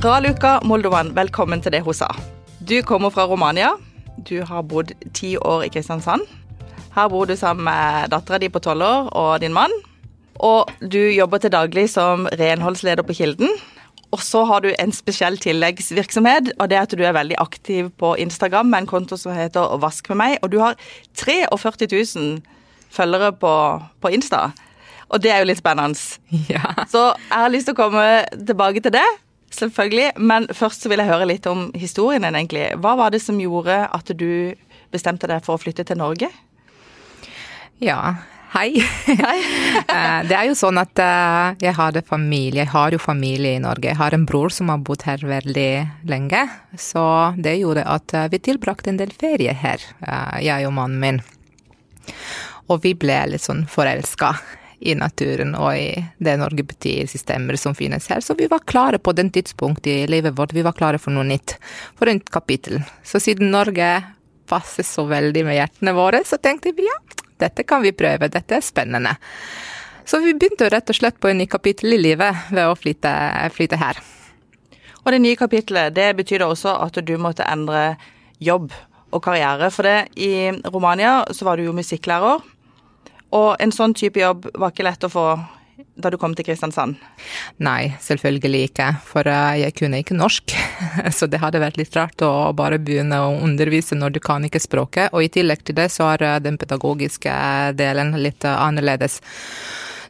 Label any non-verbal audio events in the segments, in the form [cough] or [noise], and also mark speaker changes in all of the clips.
Speaker 1: Raluka Moldovan, velkommen til det hun sa. Du kommer fra Romania. Du har bodd ti år i Kristiansand. Her bor du sammen med dattera di på tolv år og din mann. Og du jobber til daglig som renholdsleder på Kilden. Og så har du en spesiell tilleggsvirksomhet, og det er at du er veldig aktiv på Instagram med en konto som heter Vask med meg, og du har 43 000 følgere på, på Insta. Og det er jo litt spennende.
Speaker 2: Ja.
Speaker 1: Så jeg har lyst til å komme tilbake til det. Selvfølgelig. Men først så vil jeg høre litt om historien din, egentlig. Hva var det som gjorde at du bestemte deg for å flytte til Norge?
Speaker 2: Ja, hei. [laughs] Eh, det er jo sånn at eh, jeg hadde familie, jeg har jo familie i Norge. Jeg har en bror som har bodd her veldig lenge. Så det gjorde at eh, vi tilbrakte en del ferie her, jeg og mannen min. Og vi ble litt sånn forelska i naturen og i det Norge betyr, systemer som finnes her. Så vi var klare på den tidspunktet i livet vårt, vi var klare for noe nytt. For et kapittel. Så siden Norge passer så veldig med hjertene våre, så tenkte vi ja, dette kan vi prøve, dette er spennende. Så vi begynte rett og slett på en ny kapittel i livet ved å flytte, flytte her.
Speaker 1: Og det nye kapitlet, det betyr også at du måtte endre jobb og karriere. For det, i Romania så var du jo musikklærer. Og en sånn type jobb var ikke lett å få da du kom til Kristiansand?
Speaker 2: Nei, selvfølgelig ikke, for eh, jeg kunne ikke norsk. [laughs] Så det hadde vært litt rart å bare begynne å undervise når du kan ikke språket. Og i tillegg til det så er eh, den pedagogiske delen litt eh, annerledes.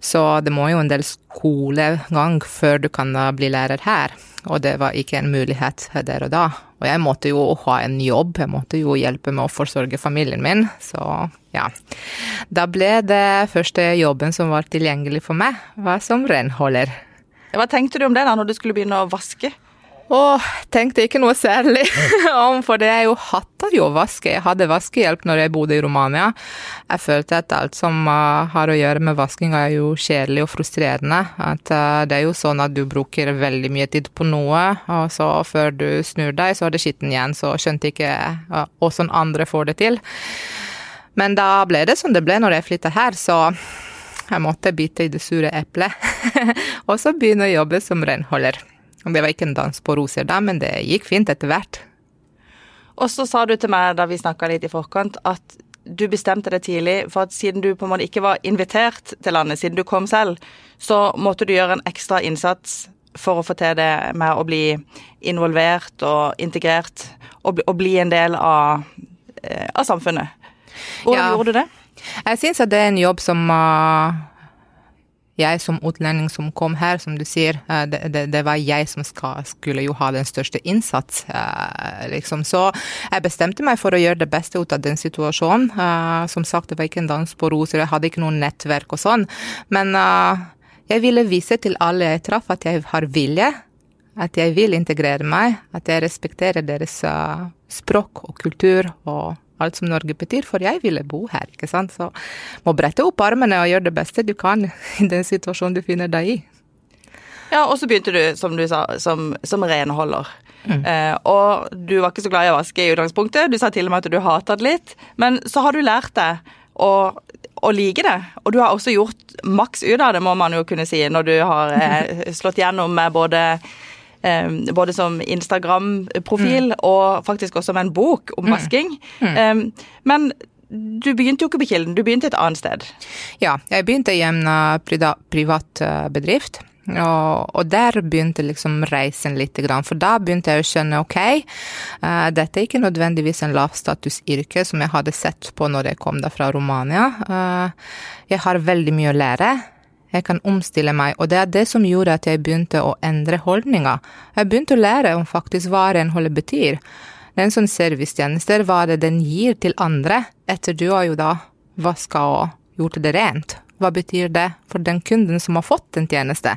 Speaker 2: Så det må jo en del skolegang før du kan bli lærer her. Og det var ikke en mulighet der og da. Og jeg måtte jo ha en jobb, jeg måtte jo hjelpe med å forsørge familien min, så ja. Da ble det første jobben som var tilgjengelig for meg, var som renholder.
Speaker 1: Hva tenkte du om det da, når du skulle begynne å vaske?
Speaker 2: Åh, tenkte ikke noe særlig [laughs] om, for det er jo hater jo vaske. Jeg hadde vaskehjelp når jeg bodde i Romania. Jeg følte at alt som uh, har å gjøre med vasking er jo kjedelig og frustrerende. At uh, det er jo sånn at du bruker veldig mye tid på noe, og så før du snur deg, så er det skitten igjen. Så skjønte ikke åssen andre får det til. Men da ble det som det ble når jeg flytta her, så jeg måtte bite i det sure eplet. [laughs] og så begynne å jobbe som renholder. Det var ikke en dans på roser da, men det gikk fint etter hvert.
Speaker 1: Og så sa du til meg da vi snakka litt i forkant, at du bestemte deg tidlig for at siden du på en måte ikke var invitert til landet, siden du kom selv, så måtte du gjøre en ekstra innsats for å få til det med å bli involvert og integrert, og bli, og bli en del av, eh, av samfunnet. Hvordan ja. gjorde du det?
Speaker 2: Jeg syns det er en jobb som uh jeg som utlending som kom her, som du sier, eh, det, det, det var jeg som skal, skulle jo ha den største innsats, eh, liksom. Så jeg bestemte meg for å gjøre det beste ut av den situasjonen. Som sagt, det var ikke en dans på roser, jeg hadde ikke noe nettverk og sånn. Men jeg ville vise til alle jeg traff at jeg har vilje. At jeg vil integrere meg, at jeg respekterer deres språk og kultur og alt som Norge betyr, for jeg ville bo her, ikke sant. Så må brette opp armene og gjøre det beste du kan i den situasjonen du finner deg i.
Speaker 1: Ja, og så begynte du, som du sa, som, som renholder. Mm. Eh, og du var ikke så glad i å vaske i utgangspunktet, du sa til og med at du hata det litt. Men så har du lært deg å, å like det, og du har også gjort maks ut av det, må man jo kunne si, når du har eh, [laughs] slått gjennom med både både som Instagram-profil mm. og faktisk også med en bok om mm. vasking. Mm. Men du begynte jo ikke på Kilden, du begynte et annet sted?
Speaker 2: Ja, jeg begynte i en uh, privat uh, bedrift. Og, og, der begynte liksom reisen litt, for da begynte jeg å skjønne ok, uh, dette er ikke nødvendigvis en lavstatusyrke som jeg hadde sett på når jeg kom da fra Romania. Uh, jeg har veldig mye å lære. Jeg kan omstille meg, og det er det som gjorde at jeg begynte å endre holdninger. Jeg begynte å lære om faktisk hva renholdet betyr. Den som servicetjenester, hva det den gir til andre, etter du har jo da vaska og gjort det rent. Hva betyr det for den kunden som har fått en tjeneste?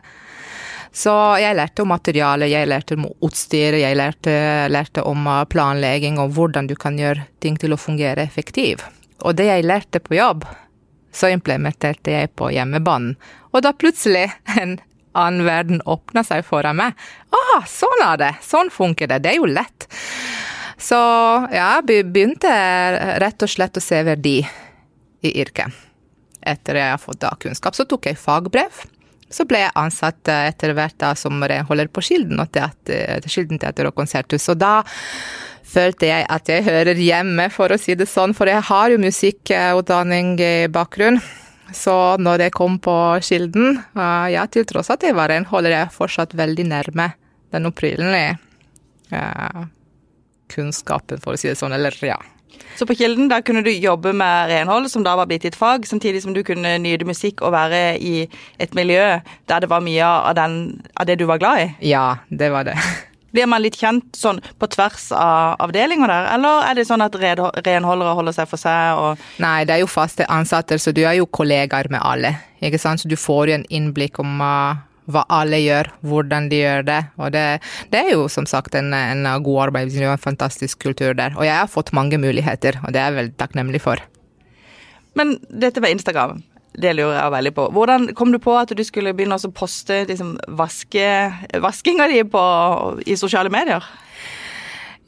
Speaker 2: Så jeg lærte om materiale, jeg lærte om utstyr, jeg lærte, lærte om planlegging og hvordan du kan gjøre ting til å fungere effektivt. Og det jeg lærte på jobb, så implementerte jeg på hjemmebanen. Og da plutselig en annen verden åpna seg foran meg. ah, sånn er det! Sånn funker det! Det er jo lett. Så ja, begynte rett og slett å se verdi i yrket. Etter jeg har fått da kunnskap, så tok jeg fagbrev. så ble jeg ansatt eh, etter hvert da som renholder på Kilden, og teater, Kilden teater og konserthus. Og da følte jeg at jeg hører hjemme, for å si det sånn, for jeg har jo musikkutdanning i bakgrunn. Så når jeg kom på Kilden, ja, til tross at jeg var en, holder jeg fortsatt veldig nærme den opprinnelige ja, kunnskapen, for å si det sånn, eller ja.
Speaker 1: Så på Kilden da kunne du jobbe med renhold, som da var blitt ditt fag, samtidig som du kunne nyte musikk og være i et miljø der det var mye av, den, av det du var glad i?
Speaker 2: Ja, det var det.
Speaker 1: Blir man litt kjent sånn på tvers av avdelinger der, eller er det sånn at renholdere holder seg for seg og
Speaker 2: Nei, det er jo faste ansatte, så du er jo kollegaer med alle, ikke sant, så du får jo en innblikk om uh, hva alle gjør, hvordan de gjør det. Og det, det er jo som sagt en, en god arbeidsmiljø en fantastisk kultur der. Og jeg har fått mange muligheter, og det er jeg veldig takknemlig for.
Speaker 1: Men dette med Instagram. Det lurer jeg veldig på. Hvordan kom du på at du skulle begynne å poste liksom, vaske, vaskinga di på, i sosiale medier?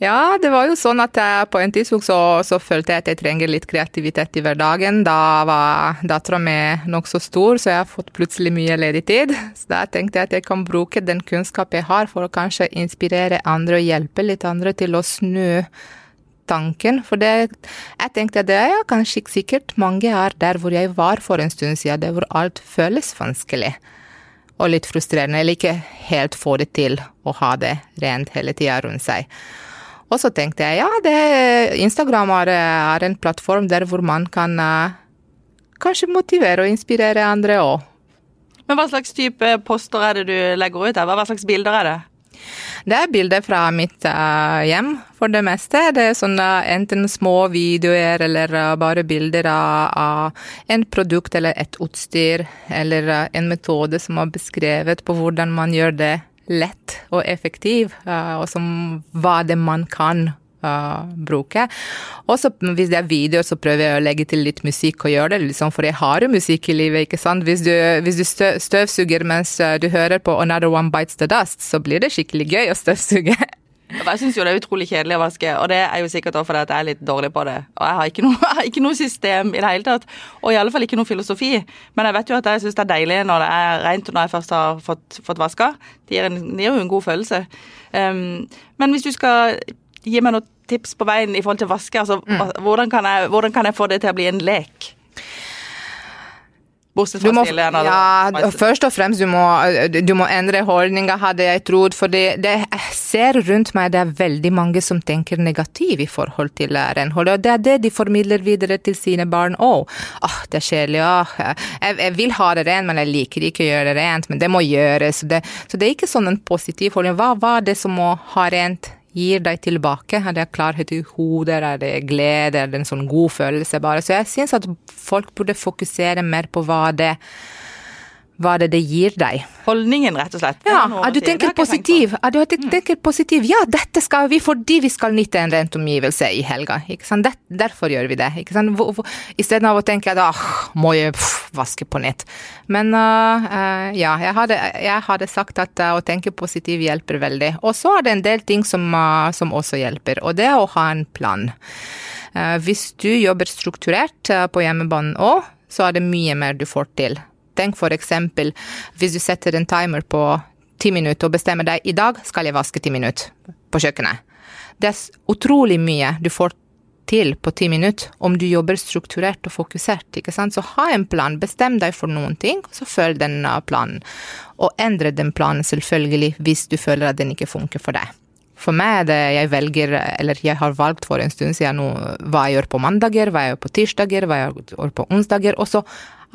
Speaker 2: Ja, det var jo sånn at jeg, på en tidspunkt så, så, følte jeg at jeg trenger litt kreativitet i hverdagen. Da var dattera mi nokså stor, så jeg har fått plutselig mye ledig tid. Så da tenkte jeg at jeg kan bruke den kunnskap jeg har for å kanskje inspirere andre og hjelpe litt andre til å snu tanken. For det, jeg tenkte at det er kanskje ikke sikkert mange er der hvor jeg var for en stund siden, der hvor alt føles vanskelig. Og litt frustrerende, eller ikke helt få det til å ha det rent hele tida rundt seg. Og så tenkte jeg ja, det, Instagram er, er, en plattform der hvor man kan uh, kanskje motivere og inspirere andre òg.
Speaker 1: Men hva slags type poster er det du legger ut? her? Hva slags bilder er det?
Speaker 2: Det er bilder fra mitt uh, hjem, for det meste. Det er sånn uh, enten små videoer eller uh, bare bilder av, en produkt eller et utstyr, eller en metode som er beskrevet på hvordan man gjør det lett og effektiv, og som hva det man kan uh, bruke. Og så hvis det er videoer, så prøver jeg å legge til litt musikk og gjøre det liksom, for jeg har jo musikk i livet, ikke sant. Hvis du, hvis du støvsuger mens uh, du hører på 'Another One Bites the Dust', så blir det skikkelig gøy å støvsuge. [laughs]
Speaker 1: Jeg syns jo det er utrolig kjedelig å vaske, og det er jo sikkert også fordi at jeg er litt dårlig på det. Og jeg har ikke noe, [laughs] ikke noe system i det hele tatt, og i alle fall ikke noe filosofi. Men jeg vet jo at jeg syns det er deilig når det er rent når jeg først har fått, fått vaska. Det gir, en, det gir jo en god følelse. Um, men hvis du skal gi meg noen tips på veien i forhold til vaske, altså mm. hvordan, kan jeg, hvordan kan jeg få det til å bli en lek? Bortsett fra
Speaker 2: Ja, først og fremst du må, du må endre holdninga, hadde jeg trodd. For det, det, jeg ser rundt meg det er veldig mange som tenker negativt i forhold til renhold. Og det er det de formidler videre til sine barn òg. Åh, det er kjedelig, åh. Jeg, jeg, vil ha det rent, men jeg liker ikke å gjøre det rent. Men det må gjøres. Det, så det er ikke sånn en positiv holdning. Hva var det som må ha rent? Gir deg tilbake? Er det klarhet i hodet, er det glede, er det en sånn god følelse bare? Så jeg syns at folk burde fokusere mer på hva det hva det det gir deg.
Speaker 1: Holdningen, rett og slett.
Speaker 2: Ja, at du tenker positiv. At du tenker positiv. Ja, dette skal vi fordi vi skal nytte en rent omgivelse i helga. Ikke sant? derfor gjør vi det. Ikke sant? Istedenfor å tenke at ah, må jeg pff, vaske på nytt. Men uh, uh, ja, jeg hadde, jeg hadde, sagt at uh, å tenke positiv hjelper veldig. Og så er det en del ting som, som også hjelper, og det er å ha en plan. hvis du jobber strukturert på hjemmebanen òg, så er det mye mer du får til. Tenk eksempel hvis du setter en timer på ti minutter og bestemmer deg i dag skal jeg vaske ti minutter på kjøkkenet. Det er utrolig mye du får til på ti minutter om du jobber strukturert og fokusert. ikke sant? Så ha en plan, bestem deg for noen ting, så følg den planen. Og endre den planen selvfølgelig hvis du føler at den ikke funker for deg. For meg er det jeg velger, eller jeg har valgt for en stund siden nå, hva jeg gjør på mandager, hva jeg gjør på tirsdager, hva jeg gjør på onsdager. Og så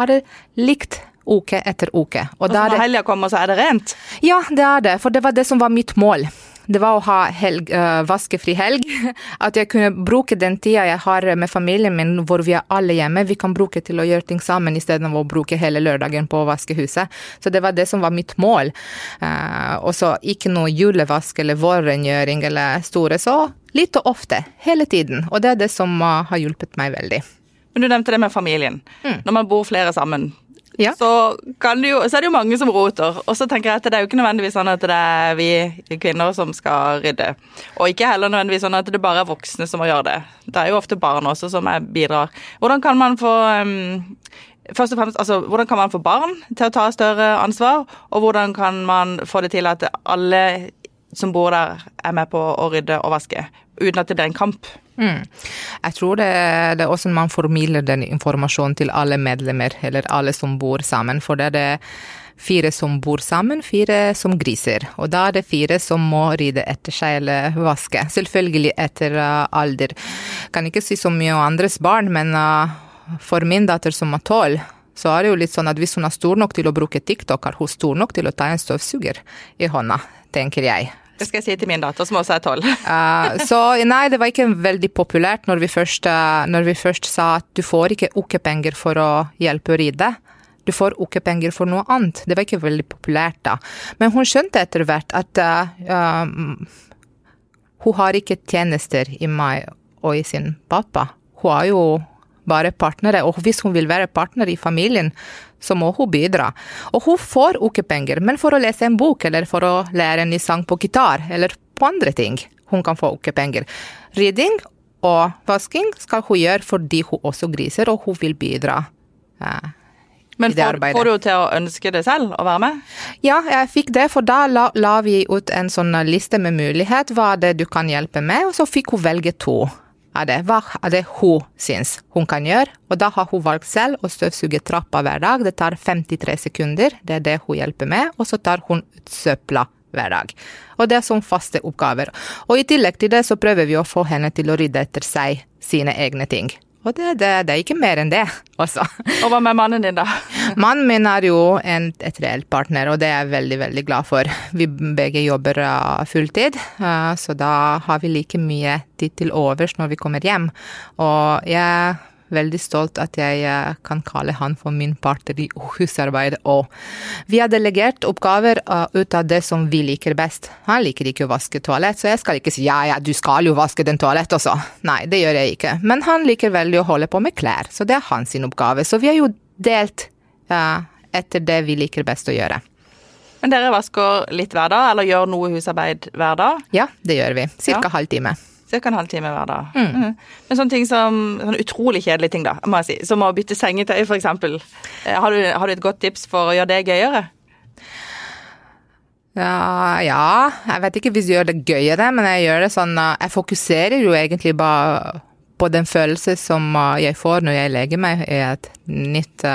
Speaker 2: er det likt uke etter uke.
Speaker 1: Og, og når helga kommer, så er det rent?
Speaker 2: Ja, det er det. For det var det som var mitt mål. Det var å ha helg, uh, vaskefri helg. [laughs] At jeg kunne bruke den tida jeg har med familien min hvor vi er alle hjemme, vi kan bruke til å gjøre ting sammen istedenfor å bruke hele lørdagen på å vaske huset. Så det var det som var mitt mål. Uh, og så ikke noe julevask eller vårrengjøring eller store. Så litt og ofte. Hele tiden. Og det er det som uh, har hjulpet meg veldig.
Speaker 1: Men Du nevnte det med familien. Mm. Når man bor flere sammen, ja. så, jo, så, er det jo mange som roter. Og så tenker jeg at det er jo ikke nødvendigvis sånn at det er vi kvinner som skal rydde. Og ikke heller nødvendigvis sånn at det bare er voksne som må gjøre det. Det er jo ofte barn også som bidrar. Hvordan kan man få um, først og fremst, altså, hvordan kan man få barn til å ta større ansvar, og hvordan kan man få det til at alle som bor der, er med på å rydde og vaske, uten at det blir en kamp?
Speaker 2: Mm. Jeg tror det, det er også man formidler den informasjonen til alle medlemmer, eller alle som bor sammen. For det er det fire som bor sammen, fire som griser. Og da er det fire som må rydde etter seg eller vaske. Selvfølgelig etter uh, alder. Kan ikke si så mye om andres barn, men uh, for min datter som er tolv, så er det jo litt sånn at hvis hun er stor nok til å bruke TikTok, er hun stor nok til å ta en støvsuger i hånda, tenker jeg.
Speaker 1: Det skal jeg si til min datter, som også er tolv. [laughs]
Speaker 2: uh, så nei, det var ikke veldig populært når vi, først, uh, når vi først sa at du får ikke ukepenger for å hjelpe å ride. du får ukepenger for noe annet. Det var ikke veldig populært da. Men hun skjønte etter hvert at uh, hun har ikke tjenester i meg og i sin pappa. Hun har jo bare partnere, og hvis hun vil være partner i familien, så må hun bidra. Og hun får ukepenger, men for å lese en bok eller for å lære en ny sang på gitar eller på andre ting. Hun kan få ukepenger. Rydding og vasking skal hun gjøre fordi hun også griser, og hun vil bidra. Ja.
Speaker 1: men får, får, du til å ønske det selv, å være med?
Speaker 2: Ja, jeg fikk det, for da la, la vi ut en sånn liste med mulighet. Hva det du kan hjelpe med? Og så fikk hun velge to av det. Hva er det hun syns hun kan gjøre? Og da har hun valgt selv å støvsuge trappa hver dag. Det tar 53 sekunder, det er det hun hjelper med. Og så tar hun ut søpla hver dag. Og det er som faste oppgaver. Og i tillegg til det så prøver vi å få henne til å rydde etter seg sine egne ting. Og det, det, det, er ikke mer enn det, også.
Speaker 1: Og hva med mannen din, da?
Speaker 2: Mannen min er jo en, et reelt partner, og det er jeg veldig, veldig glad for. Vi begge jobber fulltid, uh, så da har vi like mye tid til overs når vi kommer hjem. Og jeg veldig stolt at jeg eh, kan kalle han for min partner i husarbeid òg. Vi har delegert oppgaver eh, ut av det som vi liker best. Han liker ikke å vaske toalett, så jeg skal ikke si ja, ja, du skal jo vaske den toalett også. Nei, det gjør jeg ikke. Men han liker veldig å holde på med klær, så det er hans oppgave. Så vi har jo delt ja, etter det vi liker best å gjøre.
Speaker 1: Men dere vasker litt hver dag, eller gjør noe husarbeid hver dag?
Speaker 2: Ja, det gjør vi. Cirka ja. halvtime.
Speaker 1: Ca. en halvtime hver dag. Mm. Mm. Men sånne ting som sånne utrolig kjedelige ting, da, må jeg si. Som å bytte sengetøy, f.eks. Eh, har, du, har du et godt tips for å gjøre det gøyere?
Speaker 2: Ja, ja, jeg vet ikke hvis jeg gjør det gøyere, men jeg gjør det sånn eh, Jeg fokuserer jo egentlig bare på den følelsen som eh, jeg får når jeg legger meg i et nytt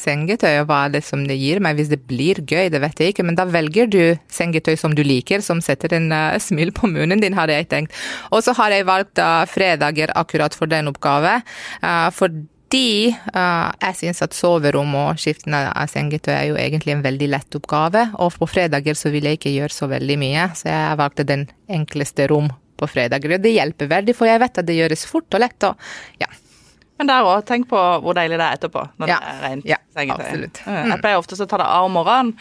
Speaker 2: sengetøy, og hva er det som det gir meg? Hvis det blir gøy, det vet jeg ikke, men da velger du sengetøy som du liker, som setter en uh, smil på munnen din, hadde jeg tenkt. Og så har jeg valgt uh, fredager akkurat for den oppgave, uh, fordi uh, jeg syns at soverom og skiften av sengetøy er jo egentlig en veldig lett oppgave, og på fredager så vil jeg ikke gjøre så veldig mye, så jeg valgte den enkleste rom på fredager. Og det hjelper veldig, for jeg vet at det gjøres fort og lett, og ja.
Speaker 1: Men der òg, tenk på hvor deilig det er etterpå. når
Speaker 2: ja.
Speaker 1: det er rent
Speaker 2: ja, sengetøy.
Speaker 1: Mm. Jeg pleier ofte å ta det av om morgenen.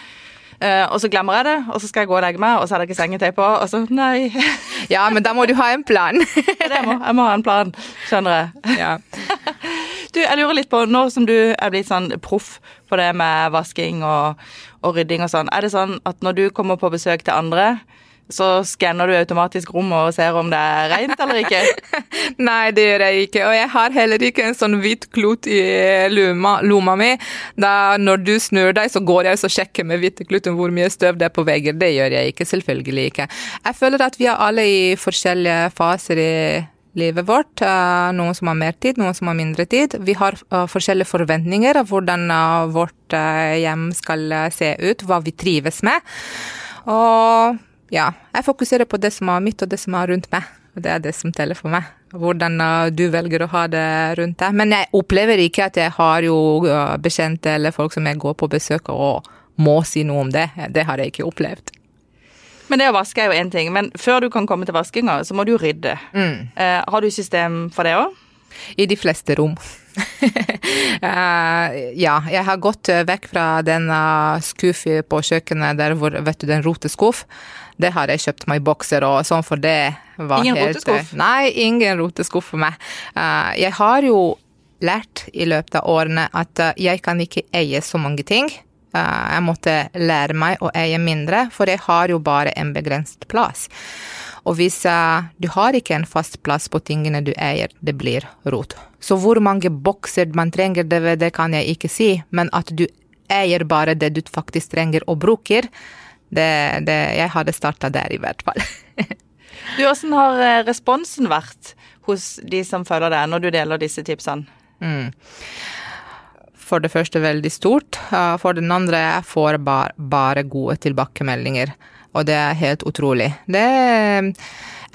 Speaker 1: Uh, og så glemmer jeg det, og så skal jeg gå og legge meg, og så er det ikke sengetøy på, og så nei. [laughs]
Speaker 2: ja, men da må du ha en plan. [laughs]
Speaker 1: det må, jeg må ha en plan, skjønner jeg.
Speaker 2: Ja. [laughs]
Speaker 1: du, jeg lurer litt på, nå som du er blitt sånn proff på det med vasking og, og rydding og sånn, er det sånn at når du kommer på besøk til andre, så skanner du automatisk rommet og ser om det er rent eller ikke? [laughs]
Speaker 2: Nei, det gjør jeg ikke. Og jeg har heller ikke en sånn hvit klut i lomma, lomma mi. Da når du snur deg, så går jeg og sjekker med hvite kluten hvor mye støv det er på vegger. Det gjør jeg ikke, selvfølgelig ikke. Jeg føler at vi er alle i forskjellige faser i livet vårt. Eh, noen som har mer tid, noen som har mindre tid. Vi har eh, forskjellige forventninger av hvordan eh, vårt hjem skal se ut, hva vi trives med. Og ja, jeg fokuserer på det som er mitt og det som er rundt meg. Og det er det som teller for meg. Hvordan uh, du velger å ha det rundt deg. Men jeg opplever ikke at jeg har jo uh, bekjente eller folk som jeg går på besøk og må si noe om det. Det har jeg ikke opplevd.
Speaker 1: Men det å vaske er jo én ting. Men før du kan komme til vaskinga, så må du rydde. Mm. Uh, har du system for det òg?
Speaker 2: I de fleste rom. uh, [laughs] ja, jeg har gått vekk fra den uh, skuffen på kjøkkenet der hvor, vet du, den roteskuff. Det har jeg kjøpt meg bokser og sånn, for det var
Speaker 1: ingen
Speaker 2: helt
Speaker 1: Ingen roteskuff?
Speaker 2: Nei, ingen roteskuff for meg. Uh, jeg har jo lært i løpet av årene at jeg kan ikke eie så mange ting. Eh, jeg måtte lære meg å eie mindre, for jeg har jo bare en begrenset plass. Og hvis uh, du har ikke en fast plass på tingene du eier, det blir rot. Så hvor mange bokser man trenger, det, det kan jeg ikke si, men at du eier bare det du faktisk trenger og bruker, det, det Jeg hadde starta der, i hvert fall.
Speaker 1: du, Hvordan har eh, responsen vært hos de som følger deg, når du deler disse tipsene? Mm.
Speaker 2: For det første veldig stort. For den andre jeg får bare, bare gode tilbakemeldinger og det er helt utrolig. Det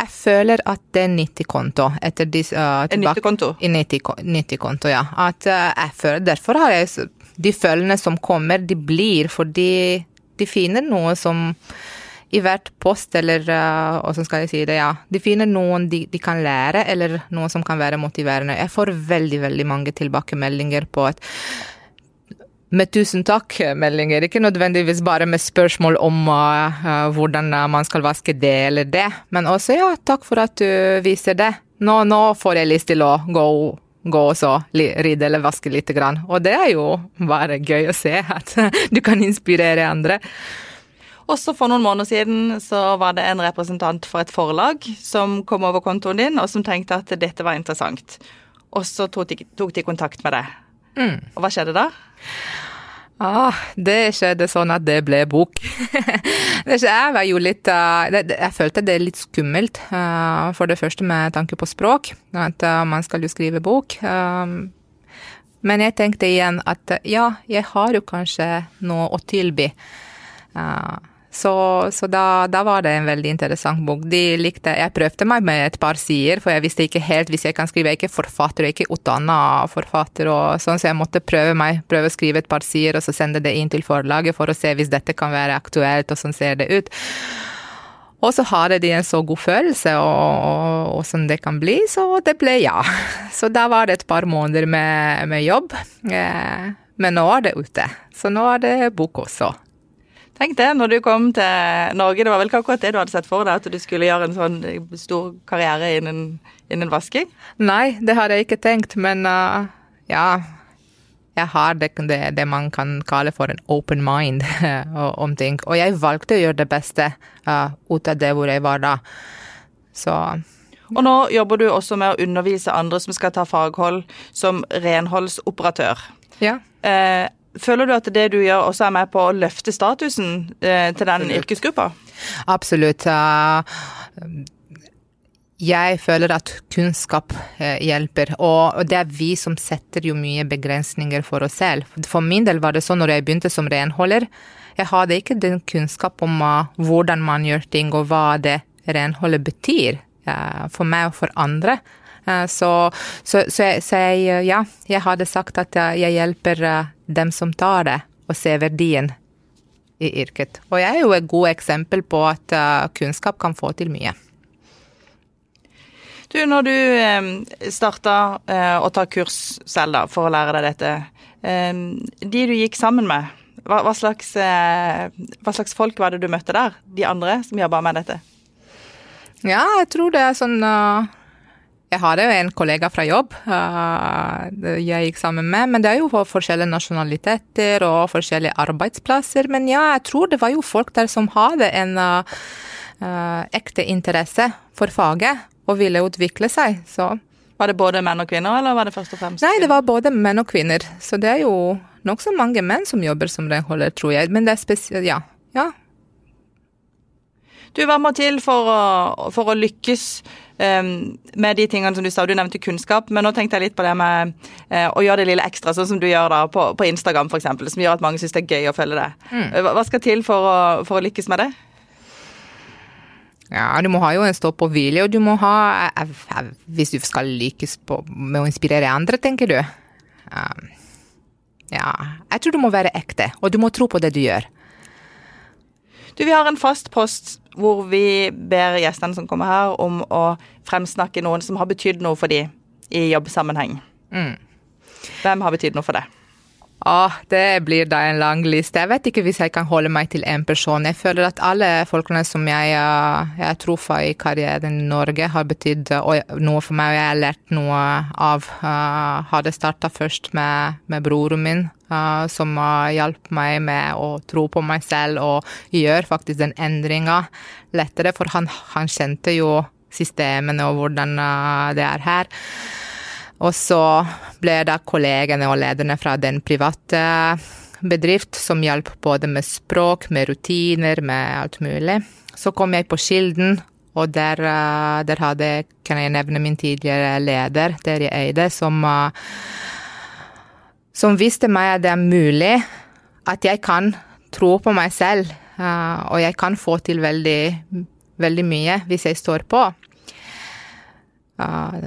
Speaker 2: jeg føler at det er 90-konto. etter disse, uh,
Speaker 1: En 90-konto?
Speaker 2: 90-konto, ja. At uh, jeg føler, derfor har jeg De følgene som kommer, de blir fordi de finner noe som i hvert post, eller uh, hvordan skal jeg si det, ja. De finner noen de, de, kan lære, eller noe som kan være motiverende. Jeg får veldig, veldig mange tilbakemeldinger på at med tusen takk-meldinger. Ikke nødvendigvis bare med spørsmål om uh, hvordan man skal vaske det eller det, men også ja, takk for at du viser det. Nå, nå får jeg lyst til å gå, gå og ride eller vaske litt. Grann. Og det er jo bare gøy å se at [laughs] du kan inspirere andre.
Speaker 1: Også for noen måneder siden så var det en representant for et forlag som kom over kontoen din, og som tenkte at dette var interessant. Og så tok de, tok de kontakt med deg. Mm. Og hva skjedde da?
Speaker 2: Ah, det skjedde sånn at det ble bok. [laughs] jeg var jo litt uh, Jeg følte det litt skummelt. Uh, for det første med tanke på språk. At uh, man skal jo skrive bok. Um, men jeg tenkte igjen at ja, jeg har jo kanskje noe å tilby. Uh, så, så da, da, var det en veldig interessant bok. De likte, Jeg prøvde meg med et par sider, for jeg visste ikke helt hvis jeg kan skrive. Jeg er ikke forfatter, jeg er ikke utdanna forfatter, og sånn, så jeg måtte prøve meg, prøve å skrive et par sider og så sende det inn til forlaget for å se hvis dette kan være aktuelt, og sånn ser det ut. Og så hadde de en så god følelse, og, og, sånn det kan bli, så det ble ja. [laughs] Så da var det et par måneder med, med jobb. Eh, men nå er det ute, så nå er det bok også.
Speaker 1: Tenk det, når du kom til Norge, det var vel ikke akkurat det du hadde sett for deg, at du skulle gjøre en sånn stor karriere innen, innen vasking?
Speaker 2: Nei, det hadde jeg ikke tenkt, men uh, ja. Jeg har det, det, det, man kan kalle for en open mind [laughs] om ting. Og jeg valgte å gjøre det beste uh, ut av det hvor jeg var da. Så
Speaker 1: og nå jobber du også med å undervise andre som skal ta faghold som renholdsoperatør.
Speaker 2: Ja.
Speaker 1: Eh, Føler du at det du gjør også er med på å løfte statusen eh, til den yrkesgruppa?
Speaker 2: Absolutt. Jeg føler at kunnskap eh, hjelper, og det er vi som setter jo mye begrensninger for oss selv. For min del var det sånn når jeg begynte som renholder, jeg hadde ikke den kunnskap om uh, hvordan man gjør ting og hva det renholdet betyr for meg og for andre. Uh, så, så, så, jeg, så jeg, ja, jeg hadde sagt at jeg hjelper dem som tar det, og ser verdien i yrket. Og jeg er jo et godt eksempel på at kunnskap kan få til mye.
Speaker 1: Du, når du eh, starta eh, å ta kurs selv da, for å lære deg dette, eh, de du gikk sammen med, hva, hva, slags, eh, hva, slags, folk var det du møtte der? De andre som jobba med dette?
Speaker 2: Ja, jeg tror det er sånn jeg har jo en kollega fra jobb uh, jeg gikk sammen med, men det er jo forskjellige nasjonaliteter og forskjellige arbeidsplasser. Men ja, jeg tror det var jo folk der som hadde en uh, uh, ekte interesse for faget og ville utvikle seg, så
Speaker 1: Var det både menn og kvinner, eller var det først og fremst
Speaker 2: Nei, det var både menn og kvinner. Så det er jo nokså mange menn som jobber som renholder, tror jeg. Men det er spesielt Ja. ja.
Speaker 1: Du, hva må til for å, for å lykkes med de tingene som du sa? Du nevnte kunnskap, men nå tenkte jeg litt på det med uh, å gjøre det lille ekstra, sånn som du gjør da på, på Instagram f.eks., som gjør at mange syns det er gøy å følge det. Mm. Hva, hva skal til for å, for å lykkes med det?
Speaker 2: Ja, du må ha jo en stopp og hvile, og du må ha eh, eh, Hvis du skal lykkes på, med å inspirere andre, tenker du. Um, ja, jeg tror du må være ekte, og du må tro på det du gjør.
Speaker 1: Du, Vi har en fast post hvor vi ber gjestene som kommer her, om å fremsnakke noen som har betydd noe for dem i jobbsammenheng. Mm. Hvem har betydd noe for det?
Speaker 2: Ah, det blir da en lang liste. Jeg vet ikke hvis jeg kan holde meg til én person. Jeg føler at alle folkene som jeg, eh, jeg har truffet i karrieren i Norge, har betydd noe for meg, og jeg har lært noe av. Uh, hadde starta først med, med broren min, som har hjalp meg med å tro på meg selv og gjøre faktisk den endringa lettere, for han, han kjente jo systemene og hvordan uh, det er her. Og så ble det kollegene og lederne fra den private bedrift som hjalp både med språk, med rutiner, med alt mulig. Så kom jeg på Kilden, og der, eh, der hadde, kan jeg nevne min tidligere leder, Terje Eide, som, eh, som viste meg at det er mulig at jeg kan tro på meg selv, eh, og jeg kan få til veldig, veldig mye hvis jeg står på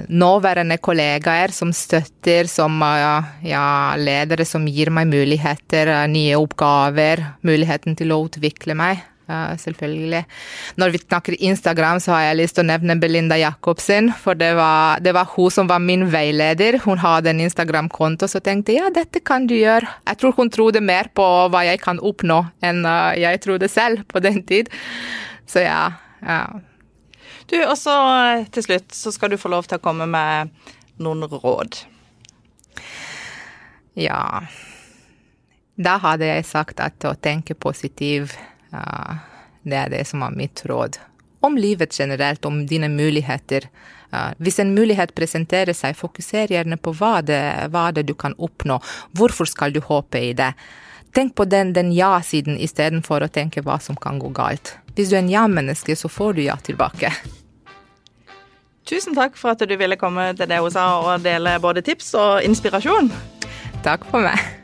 Speaker 2: nåværende kollegaer som støtter, som ja, ledere som gir meg muligheter, nye oppgaver, muligheten til å utvikle meg. Uh, selvfølgelig. Når vi snakker Instagram, så har jeg lyst til å nevne Belinda Jacobsen, for det var, det var hun som var min veileder. Hun hadde en Instagram-konto, så tenkte jeg ja, dette kan du gjøre. Jeg tror hun trodde mer på hva jeg kan oppnå, enn uh, jeg trodde selv på den tid. Så ja. ja.
Speaker 1: Du, og så eh, til slutt så skal du få lov til å komme med noen råd.
Speaker 2: Ja Da hadde jeg sagt at å tenke positiv, uh, det er det som er mitt råd. Om livet generelt, om dine muligheter. Uh, hvis en mulighet presenterer seg, fokuser gjerne på hva det, hva det du kan oppnå. Hvorfor skal du håpe i det? Tenk på den, den ja-siden istedenfor å tenke hva som kan gå galt. Hvis du er en ja-menneske, så får du ja tilbake.
Speaker 1: Tusen takk for at du ville komme til det hun sa og dele både tips og inspirasjon.
Speaker 2: Takk for meg.